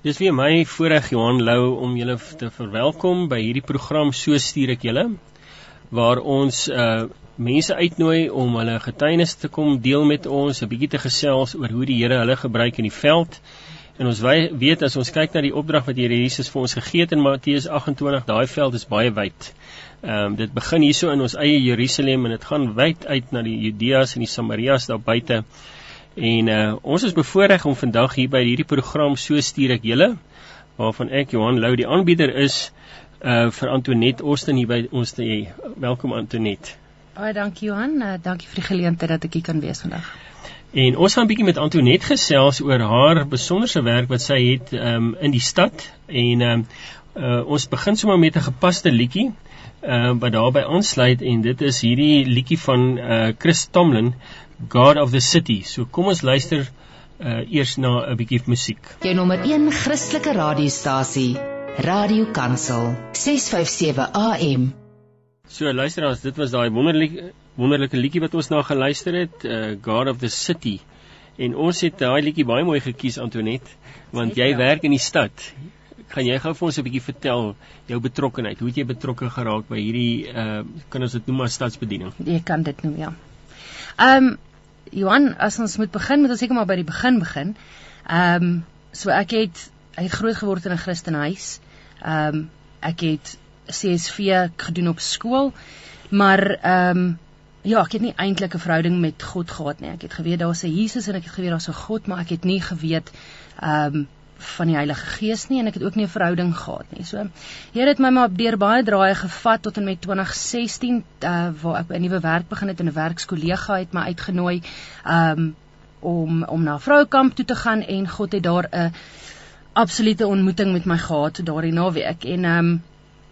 Dis weer my voorreg Johan Lou om julle te verwelkom by hierdie program So stuur ek julle waar ons uh mense uitnooi om hulle getuienis te kom deel met ons, 'n bietjie te gesels oor hoe die Here hulle gebruik in die veld. En ons weet as ons kyk na die opdrag wat Here Jesus vir ons gegee het in Matteus 28, daai veld is baie wyd. Ehm um, dit begin hierso in ons eie Jerusalem en dit gaan wyd uit na die Judeas en die Samarias daar buite. En uh, ons is bevoorreg om vandag hier by hierdie program so stuur ek julle waarvan ek Johan Lou die aanbieder is uh vir Antonet Austin hier by ons te hê. Welkom Antonet. Baie dankie Johan. Uh, dankie vir die geleentheid dat ek hier kan wees vandag. En ons gaan 'n bietjie met Antonet gesels oor haar besonderse werk wat sy het um in die stad en um uh, ons begin sommer met 'n gepaste liedjie uh wat daarbey aansluit en dit is hierdie liedjie van uh Chris Tomlin God of the City. So kom ons luister uh eers na 'n bietjie musiek. Jou nommer 1 Christelike radiostasie, Radio Kansel, 657 AM. So luisteraars, dit was daai wonderlike wonderlike liedjie wat ons na geluister het, uh God of the City. En ons het daai liedjie baie mooi gekies Antonet, want jy werk in die stad. Kan jy gou vir ons 'n bietjie vertel jou betrokkeheid? Hoe het jy betrokke geraak by hierdie uh kan ons dit noem as stadsbediening? Jy kan dit noem, ja. Ehm um, Johan, as ons moet begin, moet ons seker maar by die begin begin. Ehm um, so ek het ek het groot geword in 'n Christenhuis. Ehm um, ek het CSV gedoen op skool, maar ehm um, ja, ek het nie eintlik 'n verhouding met God gehad nie. Ek het geweet daar's 'n Jesus en ek het geweet daar's 'n God, maar ek het nie geweet ehm um, van die Heilige Gees nie en ek het ook nie 'n verhouding gehad nie. So Here het my maar deur baie draaie gevat tot en met 2016 uh, waar ek 'n nuwe werk begin het en 'n werkskollega het my uitgenooi um, om om na 'n vrouekamp toe te gaan en God het daar 'n absolute ontmoeting met my gehad daardie naweek en um,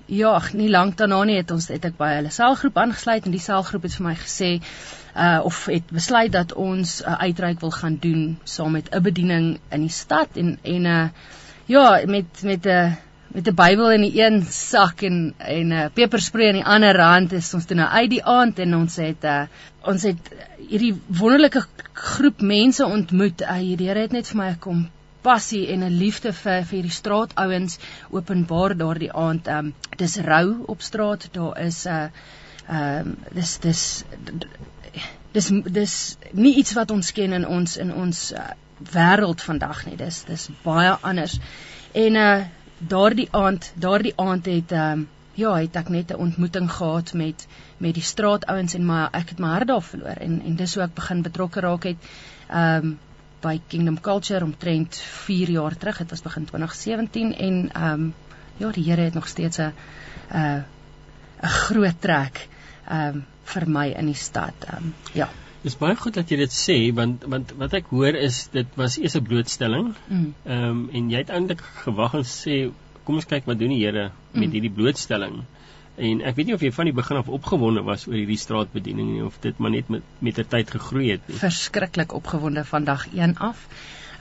ja, nie lank daarna nie het ons het ek by hulle selgroep aangesluit en die selgroep het vir my gesê uh of het besluit dat ons 'n uh, uitreik wil gaan doen saam met 'n bediening in die stad en en uh ja met met 'n uh, met 'n Bybel in die een sak en en 'n uh, pepersprei in die ander hand is ons toe nou uit die aand en ons het uh ons het hierdie wonderlike groep mense ontmoet. Uh, hierdie Here het net vir my kom passie en 'n liefde vir vir hierdie straatouens openbaar daardie aand. Um dis rou op straat. Daar is 'n uh, ehm um, dis dis dis dis nie iets wat ons ken in ons in ons uh, wêreld vandag nie. Dis dis baie anders. En uh daardie aand, daardie aand het ehm um, ja, het ek net 'n ontmoeting gehad met met die straatouens en maar ek het my hart daar verloor en en dis hoe ek begin betrokke raak het ehm um, by Kingdom Culture omtrent 4 jaar terug. Dit was begin 2017 en ehm um, ja, die Here het nog steeds 'n 'n 'n groot trek ehm um, vir my in die stad. Um, ja. Dis baie goed dat jy dit sê want want wat ek hoor is dit was eers 'n blootstelling. Mm. Ehm mm. um, en jy het eintlik gewag en sê kom ons kyk wat doen die Here met mm. hierdie blootstelling. En ek weet nie of jy van die begin af opgewonde was oor hierdie straatbediening nie of dit maar net met met ter tyd gegroei het. Nie. Verskriklik opgewonde van dag 1 af.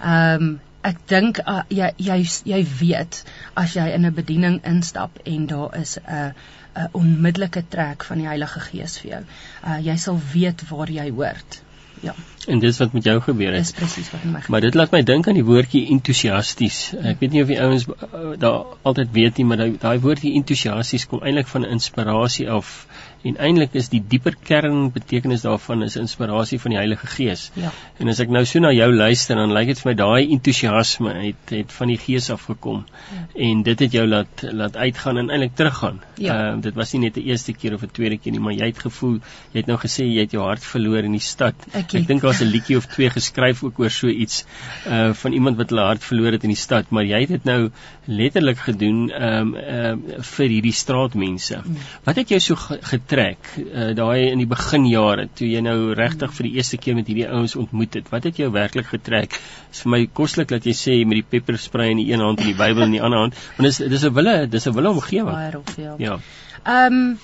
Ehm um, ek dink uh, jy jy jy weet as jy in 'n bediening instap en daar is 'n uh, 'n onmiddellike trek van die Heilige Gees vir jou. Uh jy sal weet waar jy hoort. Ja. En dis wat met jou gebeur het. Dis presies wat met my gebeur. Maar dit laat my dink aan die woordjie entoesiasties. Ek weet nie of die ouens uh, daar altyd weet nie, maar daai woordjie entoesiasties kom eintlik van inspirasie af en eintlik is die dieper kern betekenis daarvan is inspirasie van die Heilige Gees. Ja. En as ek nou so na jou luister dan lyk dit vir my daai entoesiasme het het van die Gees af gekom. Ja. En dit het jou laat laat uitgaan en eintlik teruggaan. Ja. Uh, dit was nie net die eerste keer of die tweede keer nie, maar jy het gevoel jy het nou gesê jy het jou hart verloor in die stad. Ek, ek dink daar's 'n liedjie of twee geskryf ook oor so iets uh van iemand wat hulle hart verloor het in die stad, maar jy het dit nou letterlik gedoen um, uh, vir hierdie straatmense. Mm. Wat het jou so getrek uh, daai in die beginjare toe jy nou regtig vir die eerste keer met hierdie ouens ontmoet het? Wat het jou werklik getrek? Is vir my koslik dat jy sê met die pepperspray in die een hand en die Bybel in die ander hand, want dis dis 'n wille, dis 'n wille omgewing. Baie rof, ja. Ja. Ehm um,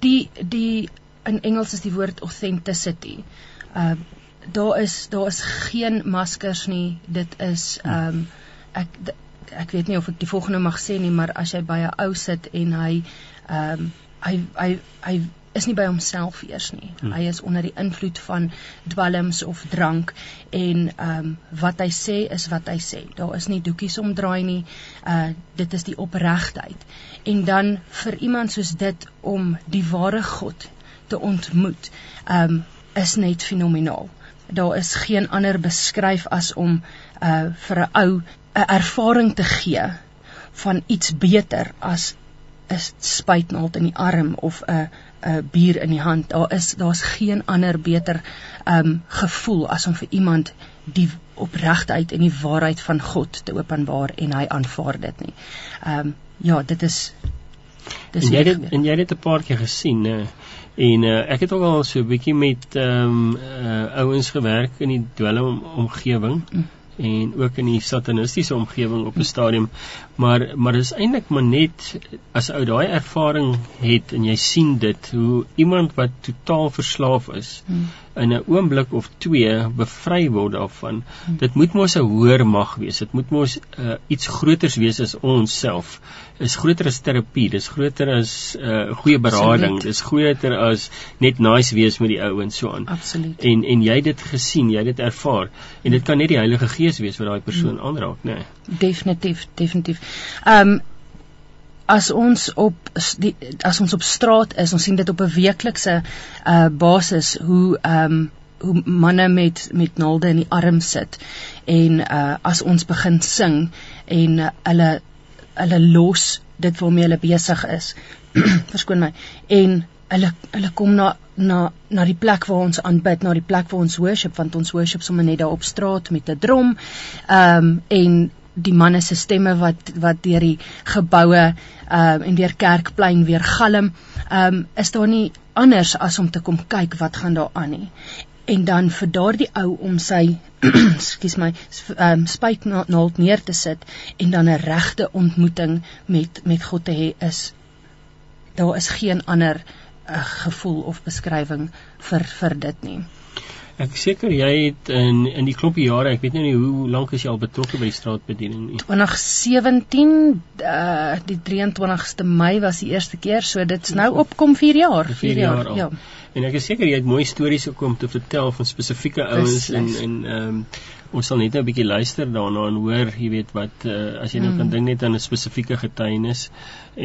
die die in Engels is die woord authenticity. Ehm uh, daar is daar is geen maskers nie. Dit is ehm um, ek ek weet nie of ek die volgende mag sê nie, maar as jy by 'n ou sit en hy ehm um, hy hy hy is nie by homself eers nie. Hmm. Hy is onder die invloed van dwelms of drank en ehm um, wat hy sê is wat hy sê. Daar is nie doekies omdraai nie. Uh dit is die opregtheid. En dan vir iemand soos dit om die ware God te ontmoet, ehm um, is net fenomenaal. Daar is geen ander beskryf as om uh vir 'n ou 'n ervaring te gee van iets beter as 'n spuitnaald in die arm of 'n 'n bier in die hand. Daar is daar's geen ander beter um gevoel as om vir iemand die opregtheid en die waarheid van God te openbaar en hy aanvaar dit nie. Um ja, dit is dis en jy het en jy het 'n paar keer gesien, né? En uh, ek het ook al so 'n bietjie met ehm um, uh, ouens gewerk in die dwelm omgewing. Mm en ook in die satanistiese omgewing op 'n stadium maar maar dis eintlik maar net as ou daai ervaring het en jy sien dit hoe iemand wat totaal verslaaf is hmm. in 'n oomblik of twee bevry word daarvan. Hmm. dit moet mos 'n hoër mag wees. Dit moet mos uh, iets groters wees as ons self. Is groter as terapie. Dis groter as 'n uh, goeie berading. Dis groter as net nice wees met die ou en so aan. Absoluut. En en jy het dit gesien jy het dit ervaar. En dit kan net die Heilige Gees wees wat daai persoon hmm. aanraak nê nee. definitief definitief um, as ons op die, as ons op straat is, ons sien dit op 'n weeklikse uh basis hoe um, hoe manne met met naalde in die arm sit en uh as ons begin sing en uh, hulle hulle los dit waarmee hulle besig is. Verskoon my. En hulle hulle kom na na na die plek waar ons aanbid, na die plek waar ons worship, want ons worship sommer net daar op straat met 'n drom. Ehm um, en die manne se stemme wat wat deur die geboue ehm uh, en deur kerkplein weer galm, ehm um, is daar nie anders as om te kom kyk wat gaan daar aan nie. En dan vir daardie ou om sy skus my ehm um, spuitnaald neer te sit en dan 'n regte ontmoeting met met God te hê is daar is geen ander uh, gevoel of beskrywing vir vir dit nie. Ek seker jy het in in die klompie jare, ek weet nou nie hoe lank is jy al betrokke by die straatbediening nie. 2017 uh die 23ste Mei was die eerste keer, so dit's nou op kom 4 jaar, 4 jaar, jaar ja. En ek is seker jy het mooi stories gekom te vertel van spesifieke ouens en en ehm um, ons sal net 'n bietjie luister daarna en hoor, jy weet wat uh, as jy nou mm. kan dink net aan 'n spesifieke getuienis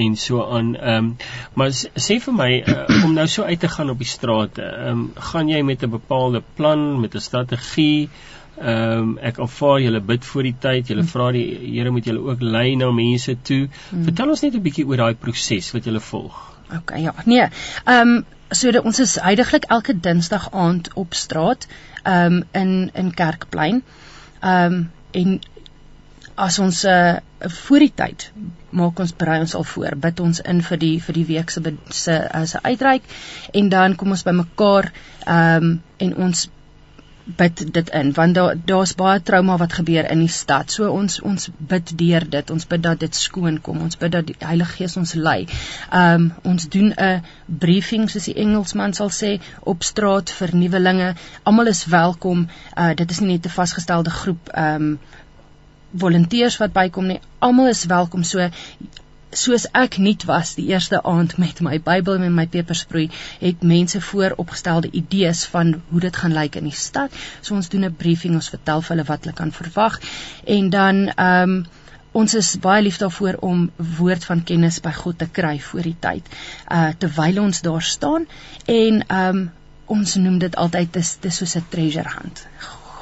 en so aan. Ehm um, maar sê vir my uh, om nou so uit te gaan op die strate. Ehm um, gaan jy met 'n bepaalde plan, met 'n strategie? Ehm um, ek aanvaar julle bid voor die tyd. Julle mm. vra die Here moet julle ook lei na mense toe. Mm. Vertel ons net 'n bietjie oor daai proses wat julle volg. OK, ja. Nee. Ehm um, so de, ons is heidaglik elke Dinsdag aand op straat ehm um, in in Kerkplein. Ehm um, en as ons 'n uh, voor die tyd maak ons berei ons al voor bid ons in vir die vir die week se se as 'n uitreik en dan kom ons bymekaar ehm um, en ons bid dit in want daar daar's baie trauma wat gebeur in die stad. So ons ons bid deur dit. Ons bid dat dit skoon kom. Ons bid dat die Heilige Gees ons lei. Um ons doen 'n briefing soos die Engelsman sal sê op straat vir nuwelinge. Almal is welkom. Uh dit is nie net 'n vasgestelde groep um volonteërs wat bykom nie. Almal is welkom. So soos ek nuut was die eerste aand met my Bybel en my pepersproei, het mense vooropgestelde idees van hoe dit gaan lyk in die stad. So ons doen 'n briefing, ons vertel vir hulle wat hulle kan verwag en dan ehm um, ons is baie lief daarvoor om woord van kennis by God te kry voor die tyd. Uh terwyl ons daar staan en ehm um, ons noem dit altyd dis dis soos 'n treasure hunt.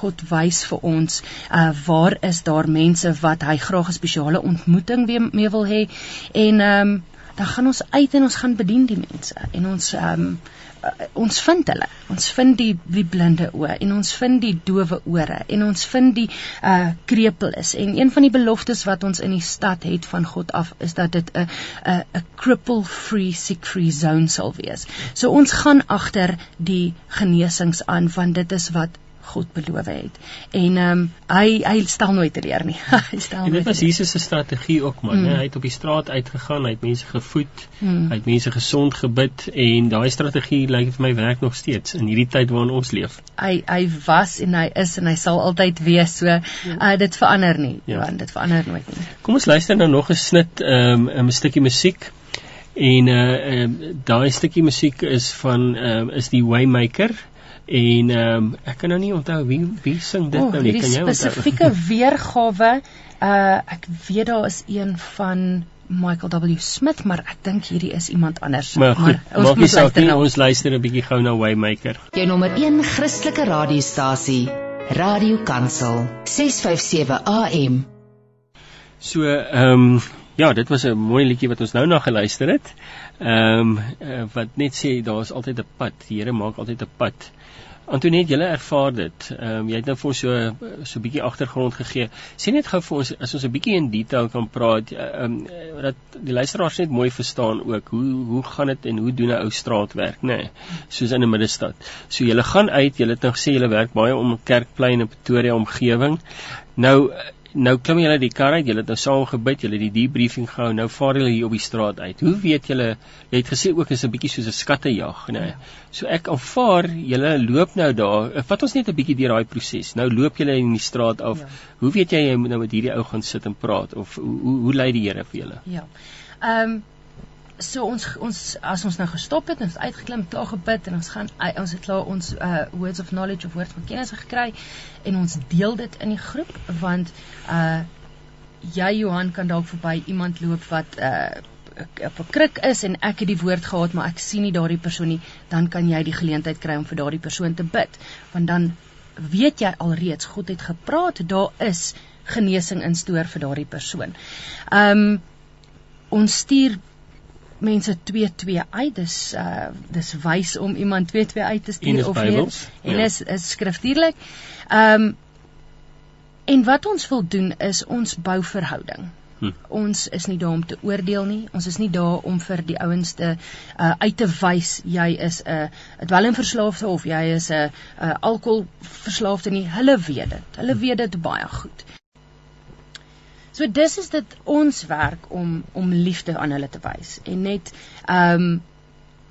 God wys vir ons uh waar is daar mense wat hy graag 'n spesiale ontmoeting mee wil hê. En ehm um, dan gaan ons uit en ons gaan bedien die mense. En ons ehm um, uh, ons vind hulle. Ons vind die die blinde oë en ons vind die dowe ore en ons vind die uh krepeles en een van die beloftes wat ons in die stad het van God af is dat dit 'n 'n 'n cripple free sick free zone sal wees. So ons gaan agter die genesings aan want dit is wat God beloof het. En ehm um, hy hy stel nooit teleur nie. hy stel nooit. Dit was Jesus se strategie ook man. Mm. Hy het op die straat uitgegaan, hy het mense gevoed, mm. hy het mense gesond gebid en daai strategie lyk vir my werk nog steeds in hierdie tyd waarin ons leef. Hy hy was en hy is en hy sal altyd wees. So uh, dit verander nie, ja. want dit verander nooit nie. Kom ons luister nou nog 'n snit ehm um, 'n stukkie musiek En uh, uh daai stukkie musiek is van uh is die Waymaker en ehm um, ek kan nou nie onthou wie wie sing dit oh, nou nie kan jy onthou spesifieke weergawe uh ek weet daar is een van Michael W Smith, maar ek dink hierdie is iemand anders. Maar, goed, maar ons moet luister nou. Ons luister 'n bietjie gou na Waymaker. Jou nommer 1 Christelike radiostasie, Radio Kansel, 657 AM. So, ehm um, ja, dit was 'n mooi liedjie wat ons nou na geluister het. Ehm um, uh, wat net sê daar's altyd 'n pad. Die Here maak altyd 'n pad. Antoinette, jy ervaar dit. Ehm um, jy het nou vir so so 'n bietjie agtergrond gegee. Sê net gou vir ons as ons 'n bietjie in detail kan praat, ehm um, dat die luisteraars net mooi verstaan ook hoe hoe gaan dit en hoe doen 'n ou straatwerk, nê? Nee, soos in 'n middestad. So jy gaan uit, jy het nou gesê jy werk baie om Kerkplein en Pretoria omgewing. Nou nou klim julle die kar uit, julle het nou saam gebid, julle het die debriefing gehou, nou vaar julle hier op die straat uit. Hoe weet julle, jy het gesê ook is 'n bietjie soos 'n skattejag, nê? Nee. So ek aanvaar julle loop nou daar. Vat ons net 'n bietjie deur daai proses. Nou loop julle in die straat af. Ja. Hoe weet jy jy moet nou met hierdie ou gaan sit en praat of hoe hoe, hoe lei die Here vir julle? Ja. Ehm um, so ons ons as ons nou gestop het en ons uitgeklim klaar gebid en ons gaan ons het klaar ons uh words of knowledge of words van kennis gekry en ons deel dit in die groep want uh jy Johan kan dalk verby iemand loop wat uh op 'n krik is en ek het die woord gehad maar ek sien nie daardie persoon nie dan kan jy die geleentheid kry om vir daardie persoon te bid want dan weet jy alreeds God het gepraat daar is genesing in stoor vir daardie persoon. Um ons stuur mense 22 uit. Dis uh dis wys om iemand 22 uit te stuur of nie. En ja. is is skriftuurlik. Ehm um, en wat ons wil doen is ons bou verhouding. Hm. Ons is nie daar om te oordeel nie. Ons is nie daar om vir die ouens te uh uit te wys jy is 'n uh, dwelmverslaafde of jy is 'n uh, alkoholverslaafde nie. Hulle weet dit. Hulle weet dit baie goed. So dis is dit ons werk om om liefde aan hulle te wys en net ehm um,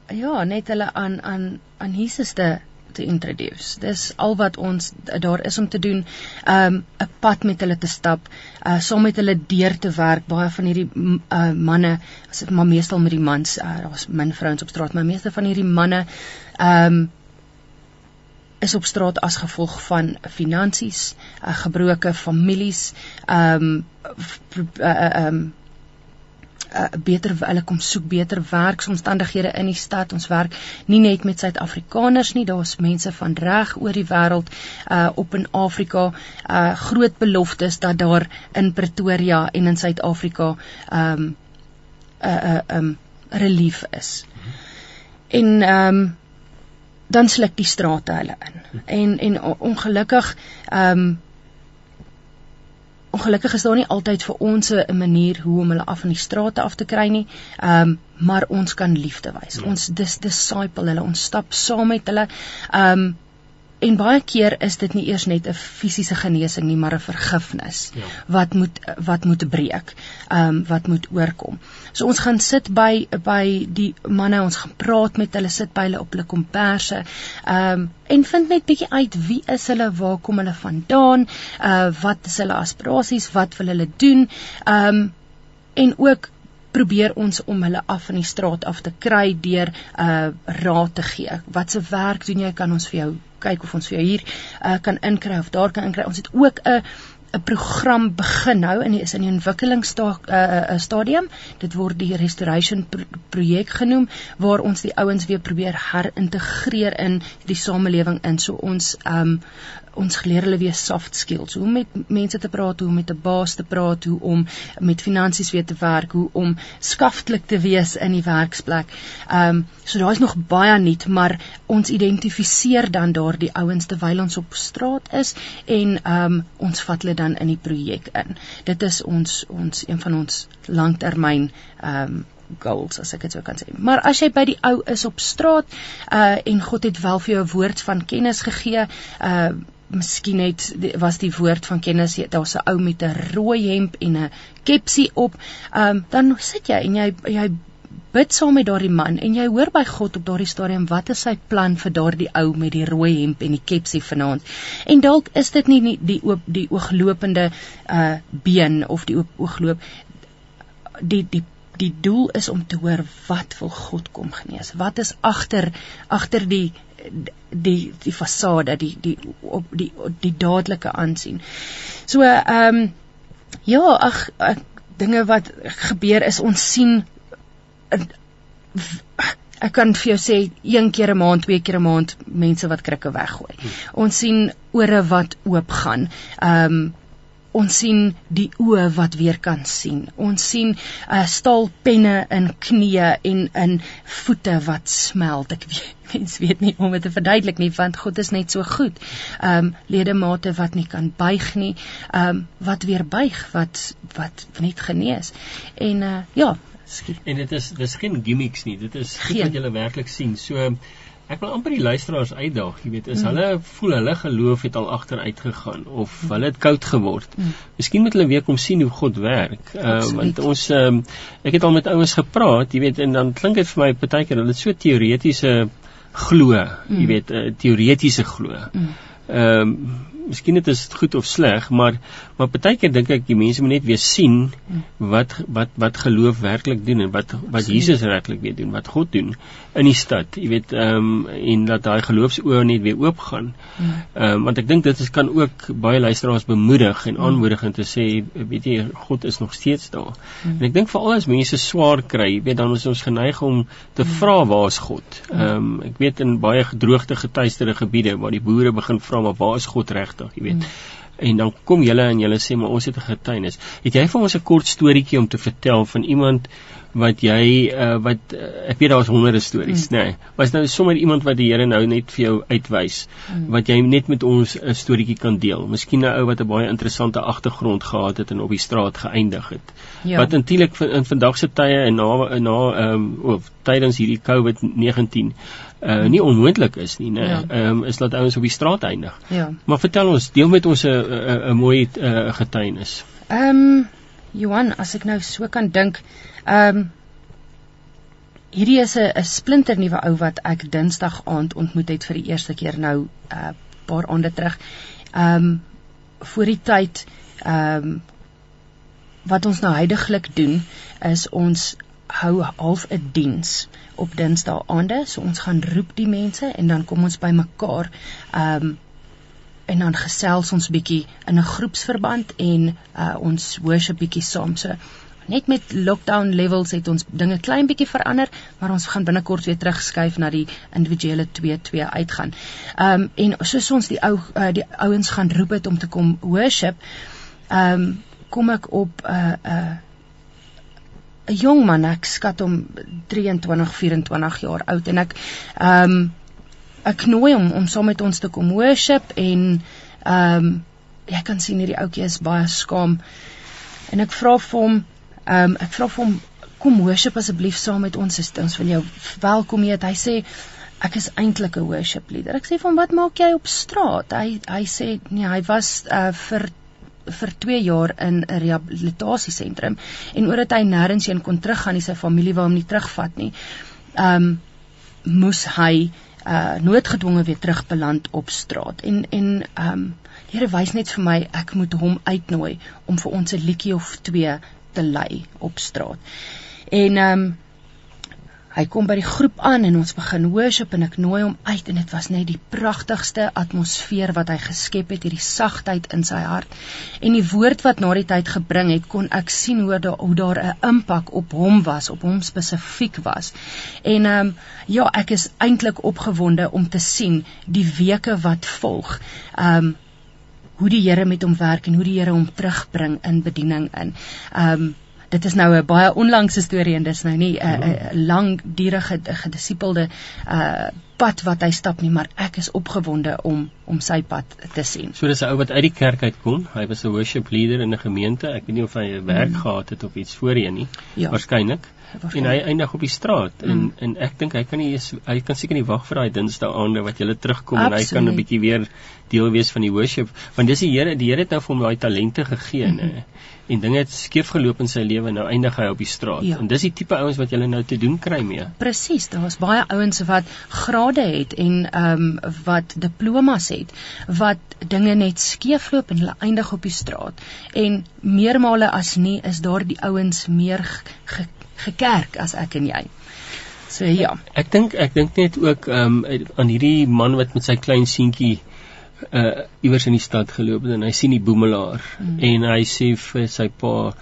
ja, net hulle aan aan aan Jesus te te introduce. Dis al wat ons daar is om te doen, ehm um, 'n pad met hulle te stap, uh saam met hulle deur te werk. Baie van hierdie uh manne, as ek maar meestal met die mans, uh, daar's min vrouens op straat, maar meeste van hierdie manne ehm um, is op straat as gevolg van finansies, uh, gebroke families, ehm um, ehm um, uh, beter hulle kom soek beter werksomstandighede in die stad. Ons werk nie net met Suid-Afrikaners nie, daar's mense van reg oor die wêreld uh op in Afrika. Uh groot beloftes dat daar in Pretoria en in Suid-Afrika ehm um, uh uh um relief is. En ehm um, dan sluk die strate hulle in. En en ongelukkig ehm um, ongelukkig is daar nie altyd vir ons 'n manier hoe om hulle af van die strate af te kry nie. Ehm um, maar ons kan liefde wys. Ja. Ons dis disciple hulle, ons stap saam met hulle. Ehm um, En baie keer is dit nie eers net 'n fisiese genesing nie, maar 'n vergifnis ja. wat moet wat moet breek. Ehm um, wat moet oorkom. So ons gaan sit by by die manne, ons gaan praat met hulle, sit by hulle op hulle komperse. Ehm um, en vind net bietjie uit wie is hulle, waar kom hulle vandaan, uh wat is hulle aspirasies, wat wil hulle doen? Ehm um, en ook probeer ons om hulle af van die straat af te kry deur uh raad te gee. Wat se werk doen jy? Kan ons vir jou kyk of ons vir jou hier uh, kan inkry of daar kan inkry. Ons het ook 'n 'n program begin nou dit is in die ontwikkelingsstadium. Uh, uh, dit word die restoration pro projek genoem waar ons die ouens weer probeer herintegreer in die samelewing in. So ons um ons geleer hulle weer soft skills, hoe om met mense te praat, hoe om met 'n baas te praat, hoe om met finansies weer te werk, hoe om skaftelik te wees in die werksplek. Um, so daar is nog baie nuut, maar ons identifiseer dan daardie ouens terwyl ons op straat is en um, ons vat hulle dan in die projek in. Dit is ons ons een van ons langtermyn ehm um, goals as ek dit sou kan sê. Maar as jy by die ou is op straat uh en God het wel vir jou 'n woord van kennis gegee, uh miskien het was die woord van kennis daar's 'n ou met 'n rooi hemp en 'n kepsie op. Ehm um, dan sit jy en jy jy bid saam met daardie man en jy hoor by God op daardie stadium wat is sy plan vir daardie ou met die rooi hemp en die kepsie vanaand. En dalk is dit nie, nie die oop die ooglopende uh been of die oogloop die die die doel is om te hoor wat wil God kom genees. Wat is agter agter die die die fasade, die die op die die dadelike aansien. So ehm um, ja, ag dinge wat gebeur is ons sien ek kan vir jou sê een keer 'n maand, twee keer 'n maand mense wat krikke weggooi. Hmm. Ons sien ore wat oop gaan. Ehm um, ons sien die oë wat weer kan sien. Ons sien uh, staalpenne in knieë en in voete wat smelt. Ek weet mens weet nie om dit te verduidelik nie want God is net so goed. Ehm um, ledemate wat nie kan buig nie, ehm um, wat weer buig, wat wat net genees. En uh, ja, skiet. En dit is dis geen gimmicks nie. Dit is goed wat jy werklik sien. So Ek wil amper die luisteraars uitdaag, jy weet, is mm. hulle voel hulle geloof het al agteruit gegaan of mm. hulle het koud geword. Mm. Miskien moet hulle weer kom sien hoe God werk. Uh, want ons um, ek het al met ouens gepraat, jy weet, en dan klink dit vir my partykeer dat dit so teoretiese glo, mm. jy weet, uh, teoretiese glo. Mm. Ehm um, miskien dit is goed of sleg, maar maar baie keer dink ek die mense moet net weer sien wat wat wat geloof werklik doen en wat wat Jesus werklik weer doen, wat God doen in die stad. Jy weet, ehm um, en dat daai geloofsoë net weer oop gaan. Ehm um, want ek dink dit is kan ook baie luisteraars bemoedig en aanmoedig en te sê, weet jy, God is nog steeds daar. En ek dink veral as mense swaar kry, jy weet dan is ons geneig om te vra waar is God? Ehm um, ek weet in baie gedroogte getuisterde gebiede waar die boere begin vra maar waar is God reg? Regtig, jy weet. Mm. En dan kom julle en julle sê maar ons het 'n getuienis. Het jy vir ons 'n kort storieetjie om te vertel van iemand wat jy uh, wat uh, ek weet daar was honderde stories, mm. nê. Nee, was nou sommer iemand wat die Here nou net vir jou uitwys mm. wat jy net met ons 'n storieetjie kan deel. Miskien 'n ou wat 'n baie interessante agtergrond gehad het en op die straat geëindig het. Ja. Wat eintlik in vandag se tye en na na ehm um, of tydens hierdie COVID-19 uh nie onmoontlik is nie, né? Ja. Ehm ja. um, is dat ouens op die straat eindig. Ja. Maar vertel ons, deel met ons 'n 'n 'n mooi uh, getuienis. Ehm um, Johan, as ek nou so kan dink, ehm um, hierdie is 'n 'n splinter nuwe ou wat ek Dinsdag aand ontmoet het vir die eerste keer nou 'n uh, paar aande terug. Ehm um, voor die tyd ehm um, wat ons nou heidaglik doen is ons hou half 'n diens op Dinsdae aande. So ons gaan roep die mense en dan kom ons bymekaar. Ehm um, en dan gesels ons bietjie in 'n groepsverband en uh, ons worship bietjie saam. So net met lockdown levels het ons dinge klein bietjie verander, maar ons gaan binnekort weer terugskuif na die individuele 2-2 uitgaan. Ehm um, en soos ons die ou uh, die ouens gaan roep het om te kom worship, ehm um, kom ek op 'n uh, 'n uh, 'n jong man, ek skat hom 23, 24 jaar oud en ek ehm um, ek nooi hom om saam met ons te kom worship en ehm um, jy kan sien hierdie ouetjie is baie skaam. En ek vra vir hom ehm um, ek vra vir hom kom worship asseblief saam met ons. Ons wil jou welkom heet. Hy sê ek is eintlik 'n worship leader. Ek sê vir hom wat maak jy op straat? Hy hy sê nee, hy was uh, vir vir 2 jaar in 'n rehabilitasiesentrum en omdat hy nêrens heen kon teruggaan nie sy familie wou hom nie terugvat nie. Ehm um, moes hy uh noodgedwonge weer terugbeland op straat en en ehm um, Here wys net vir my ek moet hom uitnooi om vir ons 'n liedjie of twee te lei op straat. En ehm um, Hy kom by die groep aan en ons begin worship en ek nooi hom uit en dit was net die pragtigste atmosfeer wat hy geskep het, hierdie sagtheid in sy hart. En die woord wat na die tyd gebring het, kon ek sien hoe daar hoe daar 'n impak op hom was, op hom spesifiek was. En ehm um, ja, ek is eintlik opgewonde om te sien die weke wat volg. Ehm um, hoe die Here met hom werk en hoe die Here hom terugbring in bediening in. Ehm um, dit is nou 'n baie onlangse storie en dis nou nie 'n ja. langdurige gedisipelde uh pad wat hy stap nie, maar ek is opgewonde om om sy pad te sien. So dis 'n ou wat uit die kerk uitkom. Hy was 'n worship leader in 'n gemeente. Ek weet nie of hy 'n werk mm. gehad het of iets voorheen nie. Ja. Waarskynlik. En hy eindig op die straat mm. en en ek dink hy kan nie hy kan seker nie wag vir daai Dinsdae aande wat jy terugkom Absoluut. en hy kan 'n bietjie weer deel wees van die worship want dis die Here die Here het nou vir hom daai talente gegee mm -hmm. en dinge het skeef geloop in sy lewe nou eindig hy op die straat ja. en dis die tipe ouens wat jy nou te doen kry mee Presies daar's baie ouens wat grade het en ehm um, wat diplomas het wat dinge net skeefloop en hulle eindig op die straat en meermale as nie is daar die ouens meer gekerk as ek en jy. So ja. Ek dink ek dink net ook um, aan hierdie man wat met sy klein seentjie uh iewers in die stad geloop het en hy sien die boemelaar mm. en hy sê vir sy pa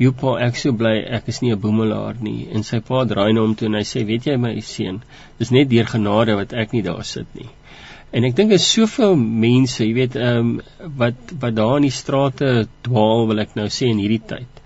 "Jou pa, ek so bly ek is nie 'n boemelaar nie." En sy pa draai na hom toe en hy sê, "Weet jy my seun, dis net deur genade wat ek nie daar sit nie." En ek dink is soveel mense, jy weet, ehm um, wat wat daar in die strate dwaal, wil ek nou sê in hierdie tyd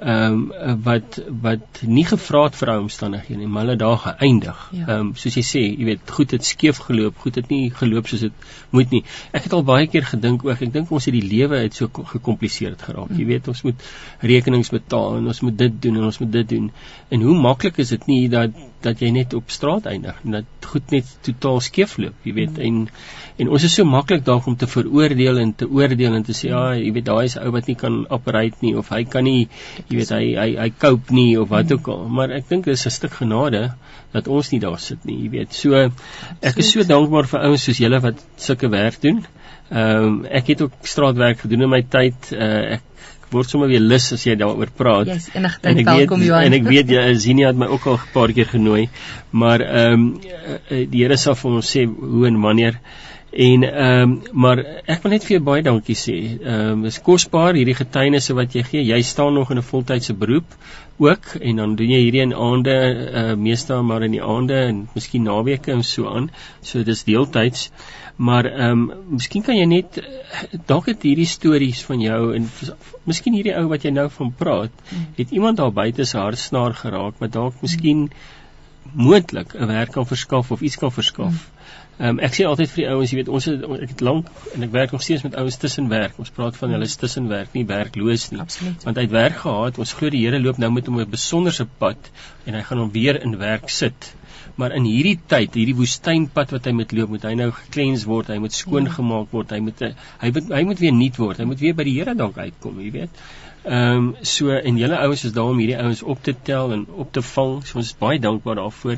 ehm um, wat wat nie gevra het vir omstandighede nie, maar hulle daar geëindig. Ja. Ehm ja. um, soos jy sê, jy weet, goed het skeef geloop, goed het nie geloop soos dit moet nie. Ek het al baie keer gedink ook, ek dink ons het die lewe uit so gekompliseerd geraak. Jy weet, ons moet rekenings betaal en ons moet dit doen en ons moet dit doen. En hoe maklik is dit nie dat dat jy net op straat eindig en dat goed net totaal skeefloop, jy weet, mm. en en ons is so maklik dalk om te veroordeel en te oordeel en te sê ja, jy weet daai is ou wat nie kan operate nie of hy kan nie jy weet hy hy hy cope nie of wat ook al. Maar ek dink is 'n stuk genade dat ons nie daar sit nie jy weet. So ek is so dankbaar vir ouens soos julle wat sulke werk doen. Ehm um, ek het ook straatwerk gedoen in my tyd. Uh, ek word sommer weer lus as jy daaroor praat. Jy's yes, inderdaad welkom Johan. En ek weet jy Zinia het my ook al 'n paar keer genooi, maar ehm um, die Here sal vir ons sê hoe en wanneer En ehm um, maar ek wil net vir jou baie dankie sê. Ehm um, dis kosbaar hierdie getuienisse wat jy gee. Jy staan nog in 'n voltydse beroep ook en dan doen jy hierdie in aande uh, meestal maar in die aande en miskien naweke en so aan. So dis deeltyds. Maar ehm um, miskien kan jy net dalk het hierdie stories van jou en miskien hierdie ou wat jy nou van praat, het iemand daar buite se hartsnaar geraak, maar dalk miskien moontlik 'n werk kan verskaf of iets kan verskaf. Hmm Ehm um, ek sê altyd vir die ouens, jy weet, ons het ek het lank en ek werk nog steeds met ouens tussen werk. Ons praat van hulle is tussen werk, nie werkloos nie. Absoluut. Want hy het werk gehad. Ons glo die Here loop nou met hom 'n besonderse pad en hy gaan hom weer in werk sit. Maar in hierdie tyd, hierdie woestynpad wat hy moet loop, moet hy nou geklens word, hy moet skoon ja. word, hy moet hy moet hy moet weer nuut word. Hy moet weer by die Here dalk uitkom, jy weet. Ehm um, so en julle ouens is daar om hierdie ouens op te tel en op te vang. So ons is baie dankbaar daarvoor.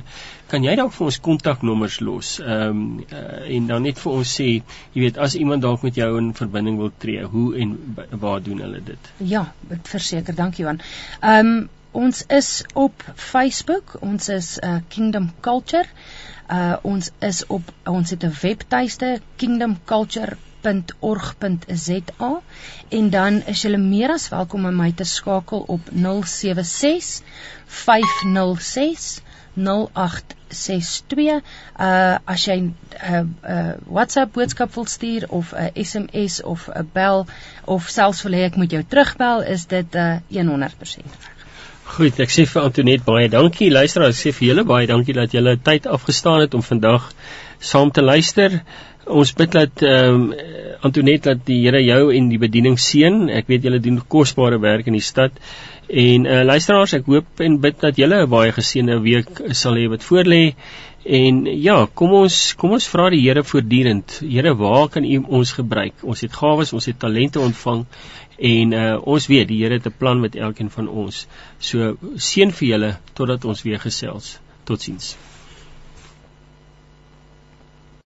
Kan jy dalk vir ons kontaknommers los? Ehm um, uh, en dan net vir ons sê, jy weet, as iemand dalk met jou in verbinding wil tree, hoe en waar doen hulle dit? Ja, verseker, dankie Johan. Ehm um, ons is op Facebook. Ons is uh, Kingdom Culture. Uh ons is op ons het 'n webtuiste kingdomculture www.org.za en dan is jy meer as welkom om my te skakel op 076 506 0862 uh as jy 'n uh, uh, WhatsApp boodskap wil stuur of 'n uh, SMS of 'n uh, bel of selfs wil hê ek moet jou terugbel is dit uh 100% Goed, ek sê vir Antoinette baie dankie. Luisteraars, ek sê vir julle baie dankie dat julle tyd afgestaan het om vandag saam te luister. Ons bid dat ehm um, Antoinette dat die Here jou en die bediening seën. Ek weet julle doen kosbare werk in die stad. En uh, luisteraars, ek hoop en bid dat julle 'n baie geseënde week sal hê wat voorlê. En ja, kom ons kom ons vra die Here voortdurend. Here, waar kan U ons gebruik? Ons het gawes, ons het talente ontvang en uh, ons weet die Here het 'n plan met elkeen van ons. So seën vir julle totdat ons weer gesels. Totsiens.